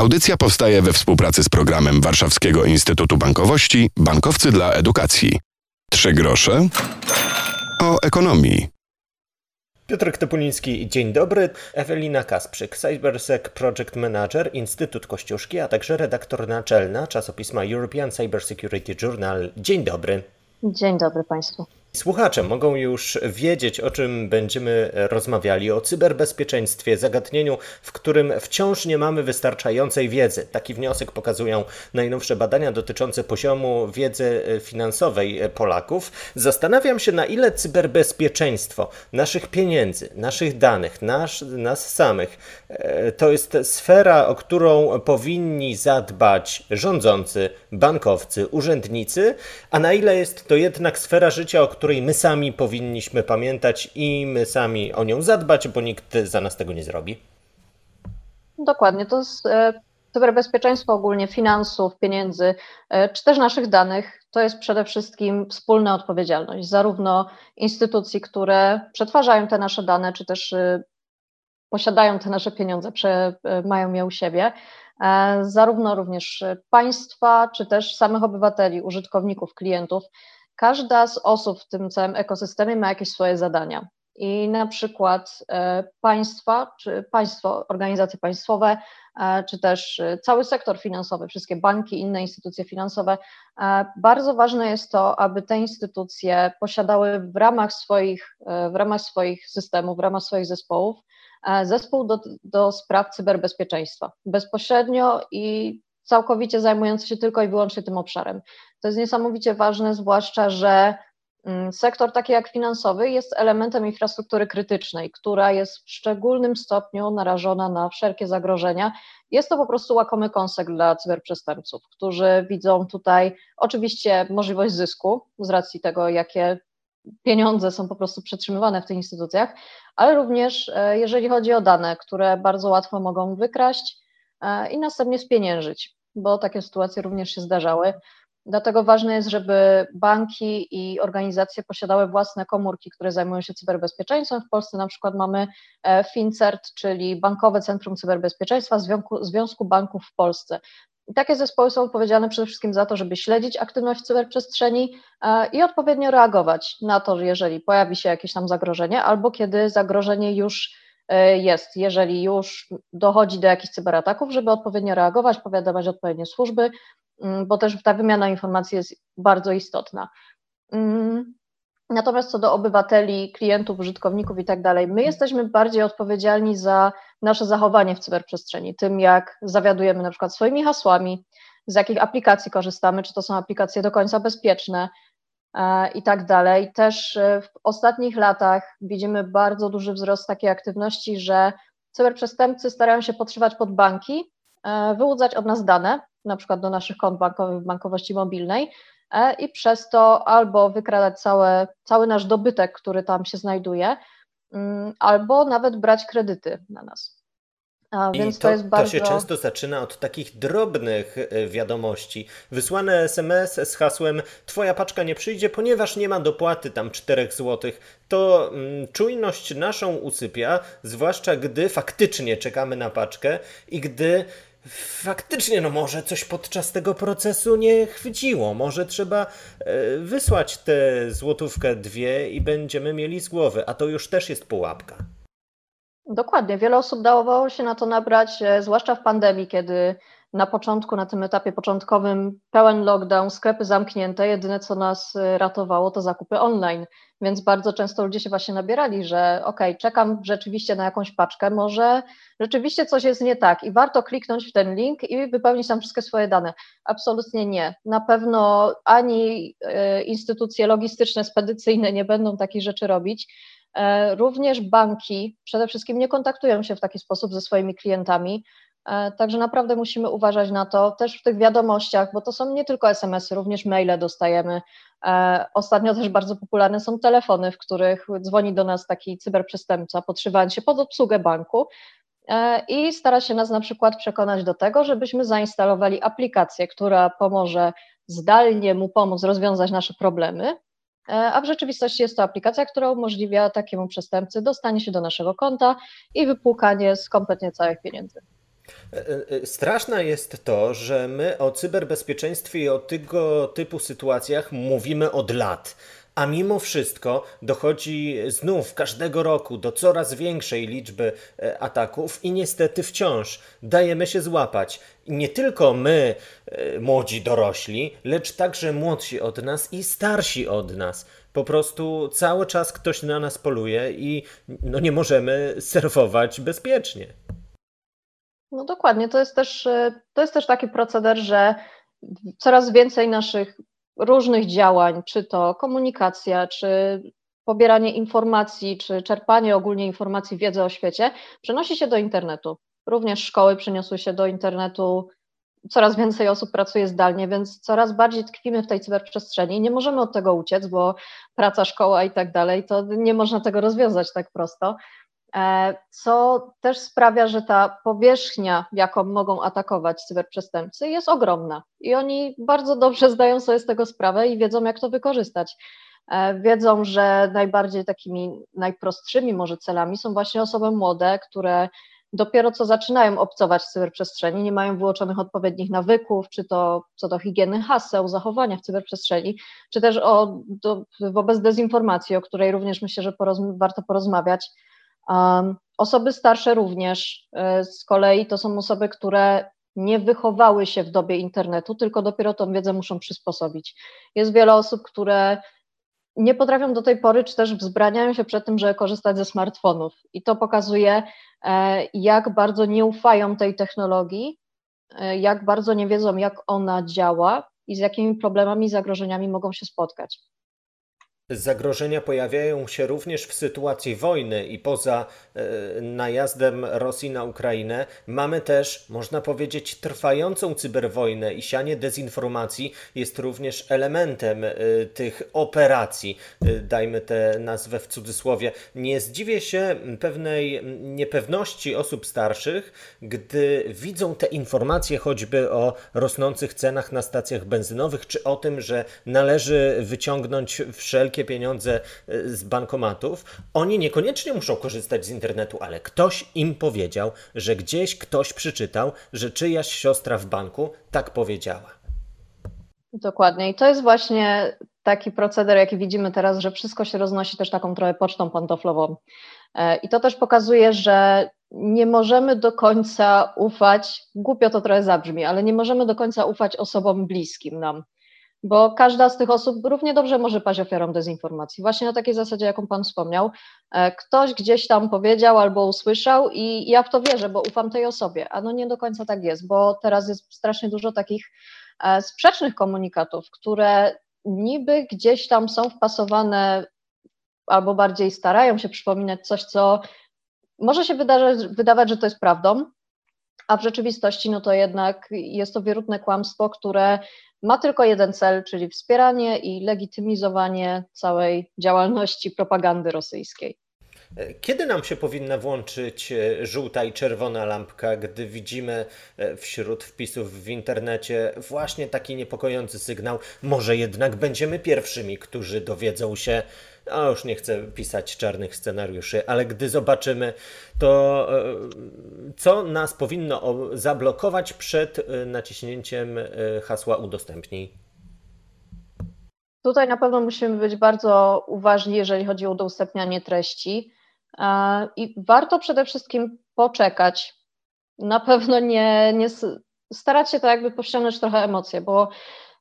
Audycja powstaje we współpracy z programem Warszawskiego Instytutu Bankowości Bankowcy dla Edukacji. Trzy grosze o ekonomii. Piotr Topuliński, dzień dobry. Ewelina Kasprzyk, CyberSec Project Manager, Instytut Kościuszki, a także redaktor naczelna czasopisma European Cybersecurity Journal. Dzień dobry. Dzień dobry Państwu. Słuchacze mogą już wiedzieć, o czym będziemy rozmawiali, o cyberbezpieczeństwie, zagadnieniu, w którym wciąż nie mamy wystarczającej wiedzy. Taki wniosek pokazują najnowsze badania dotyczące poziomu wiedzy finansowej Polaków. Zastanawiam się, na ile cyberbezpieczeństwo naszych pieniędzy, naszych danych, nas, nas samych, e, to jest sfera, o którą powinni zadbać rządzący, bankowcy, urzędnicy, a na ile jest to jednak sfera życia, o my sami powinniśmy pamiętać i my sami o nią zadbać, bo nikt za nas tego nie zrobi. Dokładnie, to jest e, cyberbezpieczeństwo ogólnie finansów, pieniędzy, e, czy też naszych danych, to jest przede wszystkim wspólna odpowiedzialność. Zarówno instytucji, które przetwarzają te nasze dane, czy też e, posiadają te nasze pieniądze, mają je u siebie, zarówno również państwa, czy też samych obywateli, użytkowników, klientów każda z osób w tym całym ekosystemie ma jakieś swoje zadania. I na przykład e, państwa, czy państwo, organizacje państwowe, e, czy też e, cały sektor finansowy, wszystkie banki, inne instytucje finansowe, bardzo ważne jest to, aby te instytucje posiadały w ramach swoich, w ramach swoich systemów, w ramach swoich zespołów, zespół do, do spraw cyberbezpieczeństwa bezpośrednio i całkowicie zajmujący się tylko i wyłącznie tym obszarem. To jest niesamowicie ważne, zwłaszcza, że mm, sektor taki jak finansowy jest elementem infrastruktury krytycznej, która jest w szczególnym stopniu narażona na wszelkie zagrożenia. Jest to po prostu łakomy kąsek dla cyberprzestępców, którzy widzą tutaj oczywiście możliwość zysku z racji tego, jakie pieniądze są po prostu przetrzymywane w tych instytucjach, ale również e, jeżeli chodzi o dane, które bardzo łatwo mogą wykraść e, i następnie spieniężyć, bo takie sytuacje również się zdarzały. Dlatego ważne jest, żeby banki i organizacje posiadały własne komórki, które zajmują się cyberbezpieczeństwem. W Polsce na przykład mamy e, FinCERT, czyli Bankowe Centrum Cyberbezpieczeństwa Związku, Związku Banków w Polsce. I takie zespoły są odpowiedzialne przede wszystkim za to, żeby śledzić aktywność w cyberprzestrzeni e, i odpowiednio reagować na to, jeżeli pojawi się jakieś tam zagrożenie, albo kiedy zagrożenie już jest, jeżeli już dochodzi do jakichś cyberataków, żeby odpowiednio reagować, powiadować odpowiednie służby, Mm, bo też ta wymiana informacji jest bardzo istotna. Mm, natomiast co do obywateli, klientów, użytkowników i tak dalej, my jesteśmy bardziej odpowiedzialni za nasze zachowanie w cyberprzestrzeni, tym jak zawiadujemy na przykład swoimi hasłami, z jakich aplikacji korzystamy, czy to są aplikacje do końca bezpieczne e, i tak dalej. Też e, w ostatnich latach widzimy bardzo duży wzrost takiej aktywności, że cyberprzestępcy starają się podszywać pod banki, e, wyłudzać od nas dane, na przykład do naszych kont bankowych w bankowości mobilnej e, i przez to albo wykradać całe, cały nasz dobytek, który tam się znajduje, mm, albo nawet brać kredyty na nas. A, więc to, to, jest bardzo... to się często zaczyna od takich drobnych e, wiadomości. Wysłane SMS z hasłem Twoja paczka nie przyjdzie, ponieważ nie ma dopłaty tam 4 zł. To mm, czujność naszą usypia, zwłaszcza gdy faktycznie czekamy na paczkę i gdy faktycznie, no może coś podczas tego procesu nie chwyciło. Może trzeba e, wysłać tę złotówkę dwie i będziemy mieli z głowy, a to już też jest pułapka. Dokładnie. Wiele osób dało się na to nabrać, e, zwłaszcza w pandemii, kiedy na początku, na tym etapie początkowym, pełen lockdown, sklepy zamknięte, jedyne co nas e, ratowało to zakupy online. Więc bardzo często ludzie się właśnie nabierali, że ok, czekam rzeczywiście na jakąś paczkę, może rzeczywiście coś jest nie tak i warto kliknąć w ten link i wypełnić tam wszystkie swoje dane. Absolutnie nie. Na pewno ani e, instytucje logistyczne, spedycyjne nie będą takich rzeczy robić. E, również banki przede wszystkim nie kontaktują się w taki sposób ze swoimi klientami. E, także naprawdę musimy uważać na to też w tych wiadomościach, bo to są nie tylko SMS-y, również maile dostajemy. E, ostatnio też bardzo popularne są telefony, w których dzwoni do nas taki cyberprzestępca, podszywając się pod obsługę banku i stara się nas na przykład przekonać do tego, żebyśmy zainstalowali aplikację, która pomoże zdalnie mu pomóc rozwiązać nasze problemy, a w rzeczywistości jest to aplikacja, która umożliwia takiemu przestępcy dostanie się do naszego konta i wypłukanie z kompletnie całych pieniędzy. Straszne jest to, że my o cyberbezpieczeństwie i o tego typu sytuacjach mówimy od lat a mimo wszystko dochodzi znów każdego roku do coraz większej liczby e, ataków i niestety wciąż dajemy się złapać. Nie tylko my, e, młodzi dorośli, lecz także młodsi od nas i starsi od nas. Po prostu cały czas ktoś na nas poluje i no nie możemy surfować bezpiecznie. No dokładnie, to jest też, e, to jest też taki proceder, że coraz więcej naszych różnych działań, czy to komunikacja, czy pobieranie informacji, czy czerpanie ogólnie informacji, wiedzy o świecie, przenosi się do internetu. Również szkoły przeniosły się do internetu, coraz więcej osób pracuje zdalnie, więc coraz bardziej tkwimy w tej cyberprzestrzeni. Nie możemy od tego uciec, bo praca, szkoła i tak dalej, to nie można tego rozwiązać tak prosto. E, co też sprawia, że ta powierzchnia, jaką mogą atakować cyberprzestępcy, jest ogromna i oni bardzo dobrze zdają sobie z tego sprawę i wiedzą, jak to wykorzystać. E, wiedzą, że najbardziej takimi najprostszymi może celami są właśnie osoby młode, które dopiero co zaczynają obcować w cyberprzestrzeni, nie mają wyłączonych odpowiednich nawyków, czy to co do higieny haseł, zachowania w cyberprzestrzeni, czy też o, do, wobec dezinformacji, o której również myślę, że warto porozmawiać Osoby starsze również e, z kolei to są osoby, które nie wychowały się w dobie internetu, tylko dopiero tą wiedzę muszą przysposobić. Jest wiele osób, które nie potrafią do tej pory, czy też wzbraniają się przed tym, żeby korzystać ze smartfonów. I to pokazuje, e, jak bardzo nie ufają tej technologii, e, jak bardzo nie wiedzą, jak ona działa i z jakimi problemami i zagrożeniami mogą się spotkać. Zagrożenia pojawiają się również w sytuacji wojny i poza e, najazdem Rosji na Ukrainę mamy też, można powiedzieć, trwającą cyberwojnę i sianie dezinformacji jest również elementem e, tych operacji. E, dajmy tę nazwę w cudzysłowie. Nie zdziwię się pewnej niepewności osób starszych, gdy widzą te informacje choćby o rosnących cenach na stacjach benzynowych, czy o tym, że należy wyciągnąć wszelkie wszelkie pieniądze e, z bankomatów, oni niekoniecznie muszą korzystać z internetu, ale ktoś im powiedział, że gdzieś ktoś przeczytał, że czyjaś siostra w banku tak powiedziała. Dokładnie. I to jest właśnie taki proceder, jaki widzimy teraz, że wszystko się roznosi też taką trochę pocztą pantoflową. E, I to też pokazuje, że nie możemy do końca ufać, głupio to trochę zabrzmi, ale nie możemy do końca ufać osobom bliskim nam bo każda z tych osób równie dobrze może paść ofiarą dezinformacji. Właśnie na takiej zasadzie, jaką Pan wspomniał. E, ktoś gdzieś tam powiedział albo usłyszał i ja w to wierzę, bo ufam tej osobie, a no nie do końca tak jest, bo teraz jest strasznie dużo takich e, sprzecznych komunikatów, które niby gdzieś tam są wpasowane albo bardziej starają się przypominać coś, co może się wydawać, wydawać że to jest prawdą, a w rzeczywistości no to jednak jest to wierutne kłamstwo, które ma tylko jeden cel, czyli wspieranie i legitymizowanie całej działalności propagandy rosyjskiej. Kiedy nam się powinna włączyć e, żółta i czerwona lampka, gdy widzimy e, wśród wpisów w internecie właśnie taki niepokojący sygnał? Może jednak będziemy pierwszymi, którzy dowiedzą się, a już nie chcę pisać czarnych scenariuszy, ale gdy zobaczymy, to e, co nas powinno zablokować przed naciśnięciem hasła udostępnij? Tutaj na pewno musimy być bardzo uważni, jeżeli chodzi o udostępnianie treści. I warto przede wszystkim poczekać. Na pewno nie, nie starać się to jakby powściągnąć trochę emocje, bo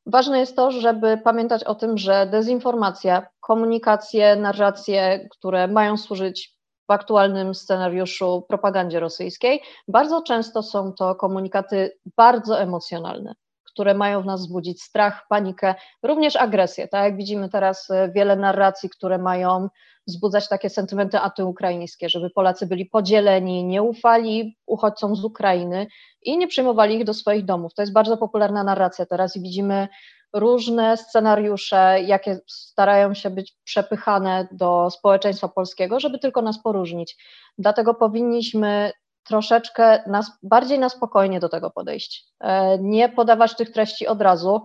ważne jest to, żeby pamiętać o tym, że dezinformacja, komunikacje, narracje, które mają służyć w aktualnym scenariuszu propagandzie rosyjskiej, bardzo często są to komunikaty bardzo emocjonalne które mają w nas wzbudzić strach, panikę, również agresję. Tak jak widzimy teraz e, wiele narracji, które mają wzbudzać takie sentymenty antyukraińskie, żeby Polacy byli podzieleni, nie ufali uchodźcom z Ukrainy i nie przyjmowali ich do swoich domów. To jest bardzo popularna narracja teraz i widzimy różne scenariusze, jakie starają się być przepychane do społeczeństwa polskiego, żeby tylko nas poróżnić. Dlatego powinniśmy troszeczkę nas, bardziej na spokojnie do tego podejść. E, nie podawać tych treści od razu,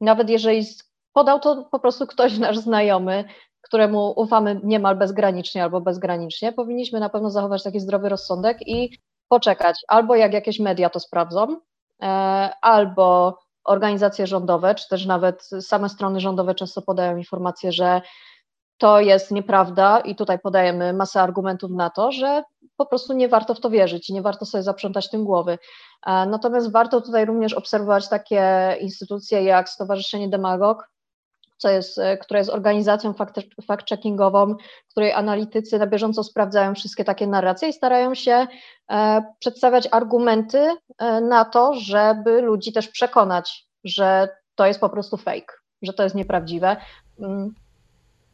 nawet jeżeli podał to po prostu ktoś nasz znajomy, któremu ufamy niemal bezgranicznie albo bezgranicznie, powinniśmy na pewno zachować taki zdrowy rozsądek i poczekać, albo jak jakieś media to sprawdzą, albo organizacje rządowe, czy też nawet same strony rządowe często podają informacje, że to jest nieprawda i tutaj podajemy masę argumentów na to, że po prostu nie warto w to wierzyć i nie warto sobie zaprzątać tym głowy. Natomiast warto tutaj również obserwować takie instytucje jak Stowarzyszenie Demagog, co jest, które jest organizacją fact-checkingową, której analitycy na bieżąco sprawdzają wszystkie takie narracje i starają się e, przedstawiać argumenty e, na to, żeby ludzi też przekonać, że to jest po prostu fake, że to jest nieprawdziwe.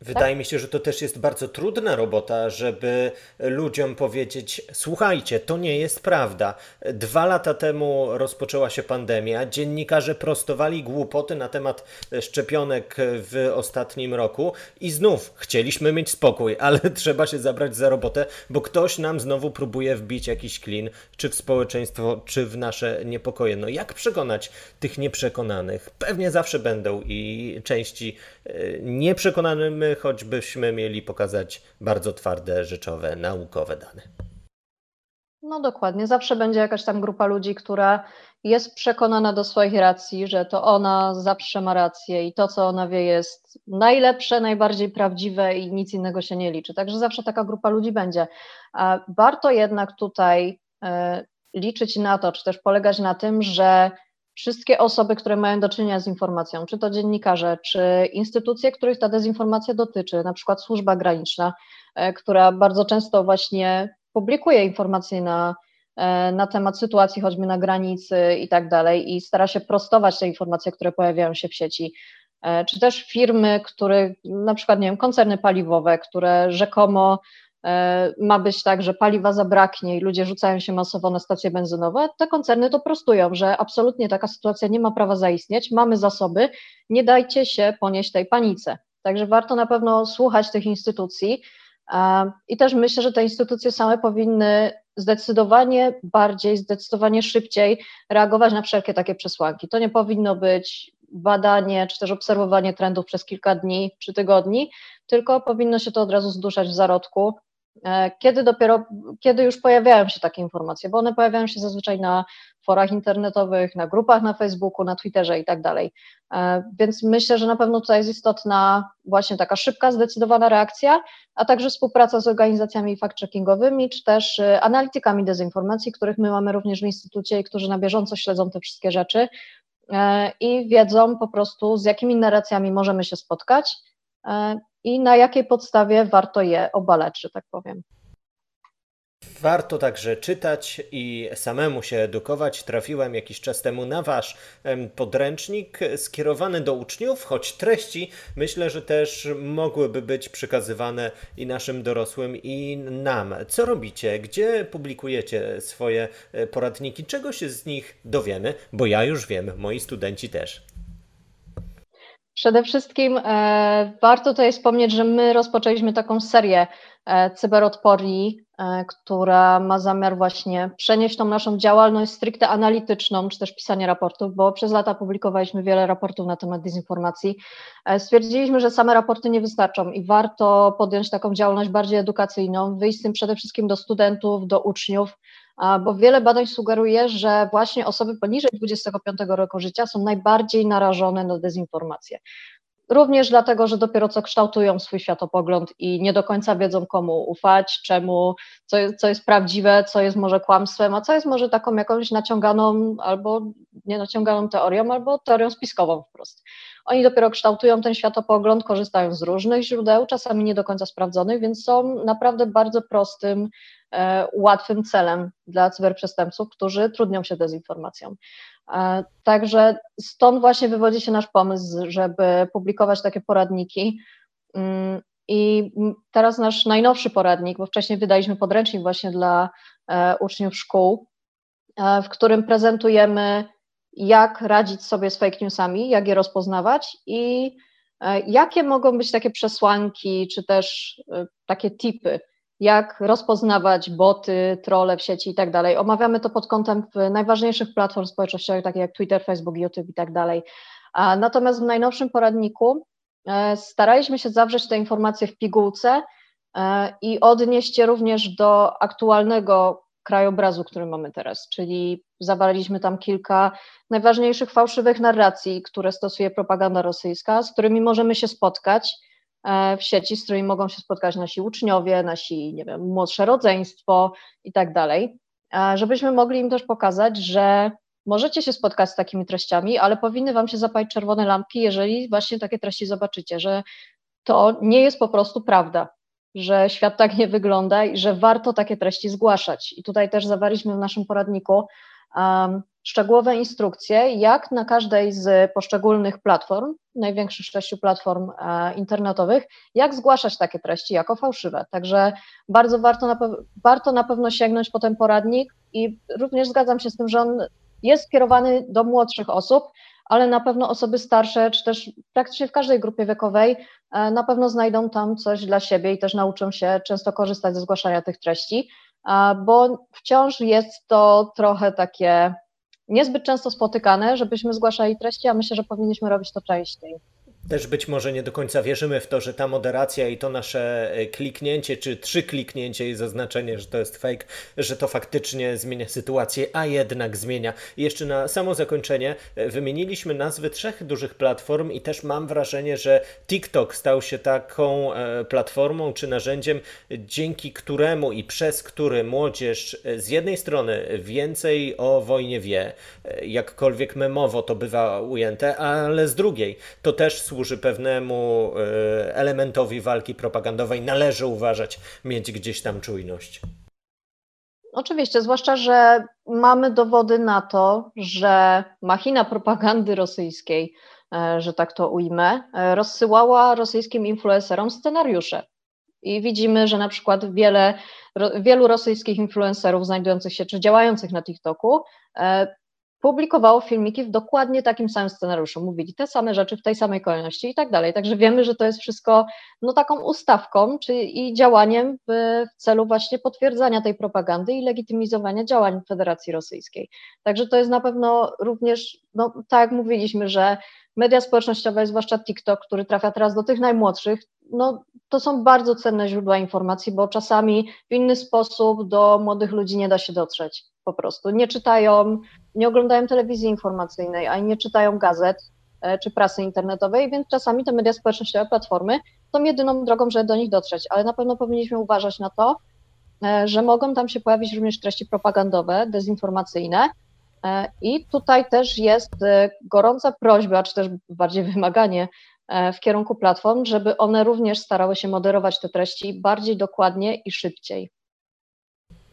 Wydaje tak? mi się, że to też jest bardzo trudna robota, żeby ludziom powiedzieć: Słuchajcie, to nie jest prawda. Dwa lata temu rozpoczęła się pandemia, dziennikarze prostowali głupoty na temat szczepionek w ostatnim roku i znów chcieliśmy mieć spokój, ale trzeba się zabrać za robotę, bo ktoś nam znowu próbuje wbić jakiś klin, czy w społeczeństwo, czy w nasze niepokoje. No jak przekonać tych nieprzekonanych? Pewnie zawsze będą i części e, nieprzekonanym choćbyśmy mieli pokazać bardzo twarde, rzeczowe, naukowe dane. No dokładnie, zawsze będzie jakaś tam grupa ludzi, która jest przekonana do swoich racji, że to ona zawsze ma rację i to, co ona wie, jest najlepsze, najbardziej prawdziwe i nic innego się nie liczy. Także zawsze taka grupa ludzi będzie. Warto jednak tutaj e, liczyć na to, czy też polegać na tym, że wszystkie osoby, które mają do czynienia z informacją, czy to dziennikarze, czy instytucje, których ta dezinformacja dotyczy, na przykład służba graniczna, e, która bardzo często właśnie publikuje informacje na, e, na temat sytuacji choćby na granicy i tak dalej i stara się prostować te informacje, które pojawiają się w sieci, e, czy też firmy, które, na przykład, nie wiem, koncerny paliwowe, które rzekomo ma być tak, że paliwa zabraknie i ludzie rzucają się masowo na stacje benzynowe, te koncerny to prostują, że absolutnie taka sytuacja nie ma prawa zaistnieć, mamy zasoby, nie dajcie się ponieść tej panice. Także warto na pewno słuchać tych instytucji e, i też myślę, że te instytucje same powinny zdecydowanie bardziej, zdecydowanie szybciej reagować na wszelkie takie przesłanki. To nie powinno być badanie czy też obserwowanie trendów przez kilka dni czy tygodni, tylko powinno się to od razu zduszać w zarodku E, kiedy dopiero, kiedy już pojawiają się takie informacje, bo one pojawiają się zazwyczaj na forach internetowych, na grupach na Facebooku, na Twitterze i tak dalej. E, więc myślę, że na pewno tutaj jest istotna właśnie taka szybka, zdecydowana reakcja, a także współpraca z organizacjami fact-checkingowymi, czy też e, analitykami dezinformacji, których my mamy również w Instytucie i którzy na bieżąco śledzą te wszystkie rzeczy i wiedzą po prostu, z jakimi narracjami możemy się spotkać i na jakiej podstawie warto je obalać, że tak powiem. Warto także czytać i samemu się edukować. Trafiłem jakiś czas temu na Wasz podręcznik skierowany do uczniów, choć treści myślę, że też mogłyby być przekazywane i naszym dorosłym, i nam. Co robicie? Gdzie publikujecie swoje e, poradniki? Czego się z nich dowiemy? Bo ja już wiem, moi studenci też. Przede wszystkim e, warto tutaj wspomnieć, że my rozpoczęliśmy taką serię e, cyberodporni, e, która ma zamiar właśnie przenieść tą naszą działalność stricte analityczną, czy też pisanie raportów, bo przez lata publikowaliśmy wiele raportów na temat dezinformacji. Stwierdziliśmy, że same raporty nie wystarczą i warto podjąć taką działalność bardziej edukacyjną, wyjść z tym przede wszystkim do studentów, do uczniów, bo wiele badań sugeruje, że właśnie osoby poniżej 25 roku życia są najbardziej narażone na dezinformację. Również dlatego, że dopiero co kształtują swój światopogląd i nie do końca wiedzą, komu ufać, czemu, co jest, co jest prawdziwe, co jest może kłamstwem, a co jest może taką jakąś naciąganą albo nie naciąganą teorią, albo teorią spiskową wprost. Oni dopiero kształtują ten światopogląd, korzystają z różnych źródeł, czasami nie do końca sprawdzonych, więc są naprawdę bardzo prostym E, łatwym celem dla cyberprzestępców, którzy trudnią się dezinformacją. E, także stąd właśnie wywodzi się nasz pomysł, żeby publikować takie poradniki. Mm, I teraz nasz najnowszy poradnik, bo wcześniej wydaliśmy podręcznik właśnie dla e, uczniów szkół, w którym prezentujemy, jak radzić sobie z fake newsami, jak je rozpoznawać i jakie mogą być takie przesłanki, czy też takie tipy, jak rozpoznawać boty, trole w sieci i tak dalej. Omawiamy to pod kątem najważniejszych platform społecznościowych, takich jak Twitter, Facebook, YouTube i tak dalej. Natomiast w najnowszym poradniku e, staraliśmy się zawrzeć te informacje w pigułce e, i odnieść je również do aktualnego krajobrazu, który mamy teraz, czyli zawarliśmy tam kilka najważniejszych fałszywych narracji, które stosuje propaganda rosyjska, z którymi możemy się spotkać e, w sieci, z którymi mogą się spotkać nasi uczniowie, nasi, nie wiem, młodsze rodzeństwo i tak dalej, e, żebyśmy mogli im też pokazać, że możecie się spotkać z takimi treściami, ale powinny Wam się zapalić czerwone lampki, jeżeli właśnie takie treści zobaczycie, że to nie jest po prostu prawda, że świat tak nie wygląda i że warto takie treści zgłaszać. I tutaj też zawarliśmy w naszym poradniku um, szczegółowe instrukcje, jak na każdej z poszczególnych platform, największych sześciu platform e, internetowych, jak zgłaszać takie treści jako fałszywe. Także bardzo warto na, warto na pewno sięgnąć po ten poradnik i również zgadzam się z tym, że on jest skierowany do młodszych osób, ale na pewno osoby starsze, czy też praktycznie w każdej grupie wiekowej e, na pewno znajdą tam coś dla siebie i też nauczą się często korzystać ze zgłaszania tych treści, bo wciąż jest to trochę takie niezbyt często spotykane, żebyśmy zgłaszali treści, a myślę, że powinniśmy robić to częściej. Też być może nie do końca wierzymy w to, że ta moderacja i to nasze e, kliknięcie, czy trzy kliknięcie i zaznaczenie, że to jest fake, że to faktycznie zmienia sytuację, a jednak zmienia. I jeszcze na samo zakończenie e, wymieniliśmy nazwy trzech dużych platform i też mam wrażenie, że TikTok stał się taką e, platformą czy narzędziem, dzięki któremu i przez który młodzież z jednej strony więcej o wojnie wie, jakkolwiek memowo to bywa ujęte, ale z drugiej to też służy pewnemu e, elementowi walki propagandowej, należy uważać, mieć gdzieś tam czujność. Oczywiście, zwłaszcza, że mamy dowody na to, że machina propagandy rosyjskiej, e, że tak to ujmę, e, rozsyłała rosyjskim influencerom scenariusze. I widzimy, że na przykład wiele, wielu rosyjskich influencerów znajdujących się czy działających na TikToku publikowało filmiki w dokładnie takim samym scenariuszu, mówili te same rzeczy w tej samej kolejności i tak dalej. Także wiemy, że to jest wszystko no, taką ustawką czy, i działaniem w, w celu właśnie potwierdzania tej propagandy i legitymizowania działań Federacji Rosyjskiej. Także to jest na pewno również, no, tak jak mówiliśmy, że media społecznościowe, zwłaszcza TikTok, który trafia teraz do tych najmłodszych, no, to są bardzo cenne źródła informacji, bo czasami w inny sposób do młodych ludzi nie da się dotrzeć po prostu. Nie czytają, nie oglądają telewizji informacyjnej, ani nie czytają gazet e, czy prasy internetowej, więc czasami te media społecznościowe, platformy są jedyną drogą, żeby do nich dotrzeć, ale na pewno powinniśmy uważać na to, e, że mogą tam się pojawić również treści propagandowe, dezinformacyjne. E, I tutaj też jest gorąca prośba, czy też bardziej wymaganie w kierunku platform, żeby one również starały się moderować te treści bardziej dokładnie i szybciej.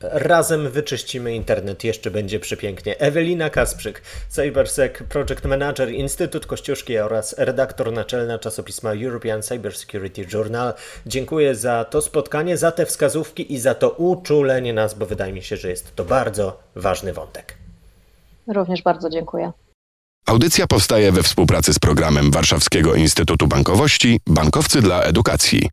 Razem wyczyścimy internet, jeszcze będzie przepięknie. Ewelina Kasprzyk, CyberSec Project Manager, Instytut Kościuszki oraz redaktor naczelna czasopisma European Cybersecurity Journal. Dziękuję za to spotkanie, za te wskazówki i za to uczulenie nas, bo wydaje mi się, że jest to bardzo ważny wątek. Również bardzo dziękuję. Audycja powstaje we współpracy z programem Warszawskiego Instytutu Bankowości Bankowcy dla Edukacji.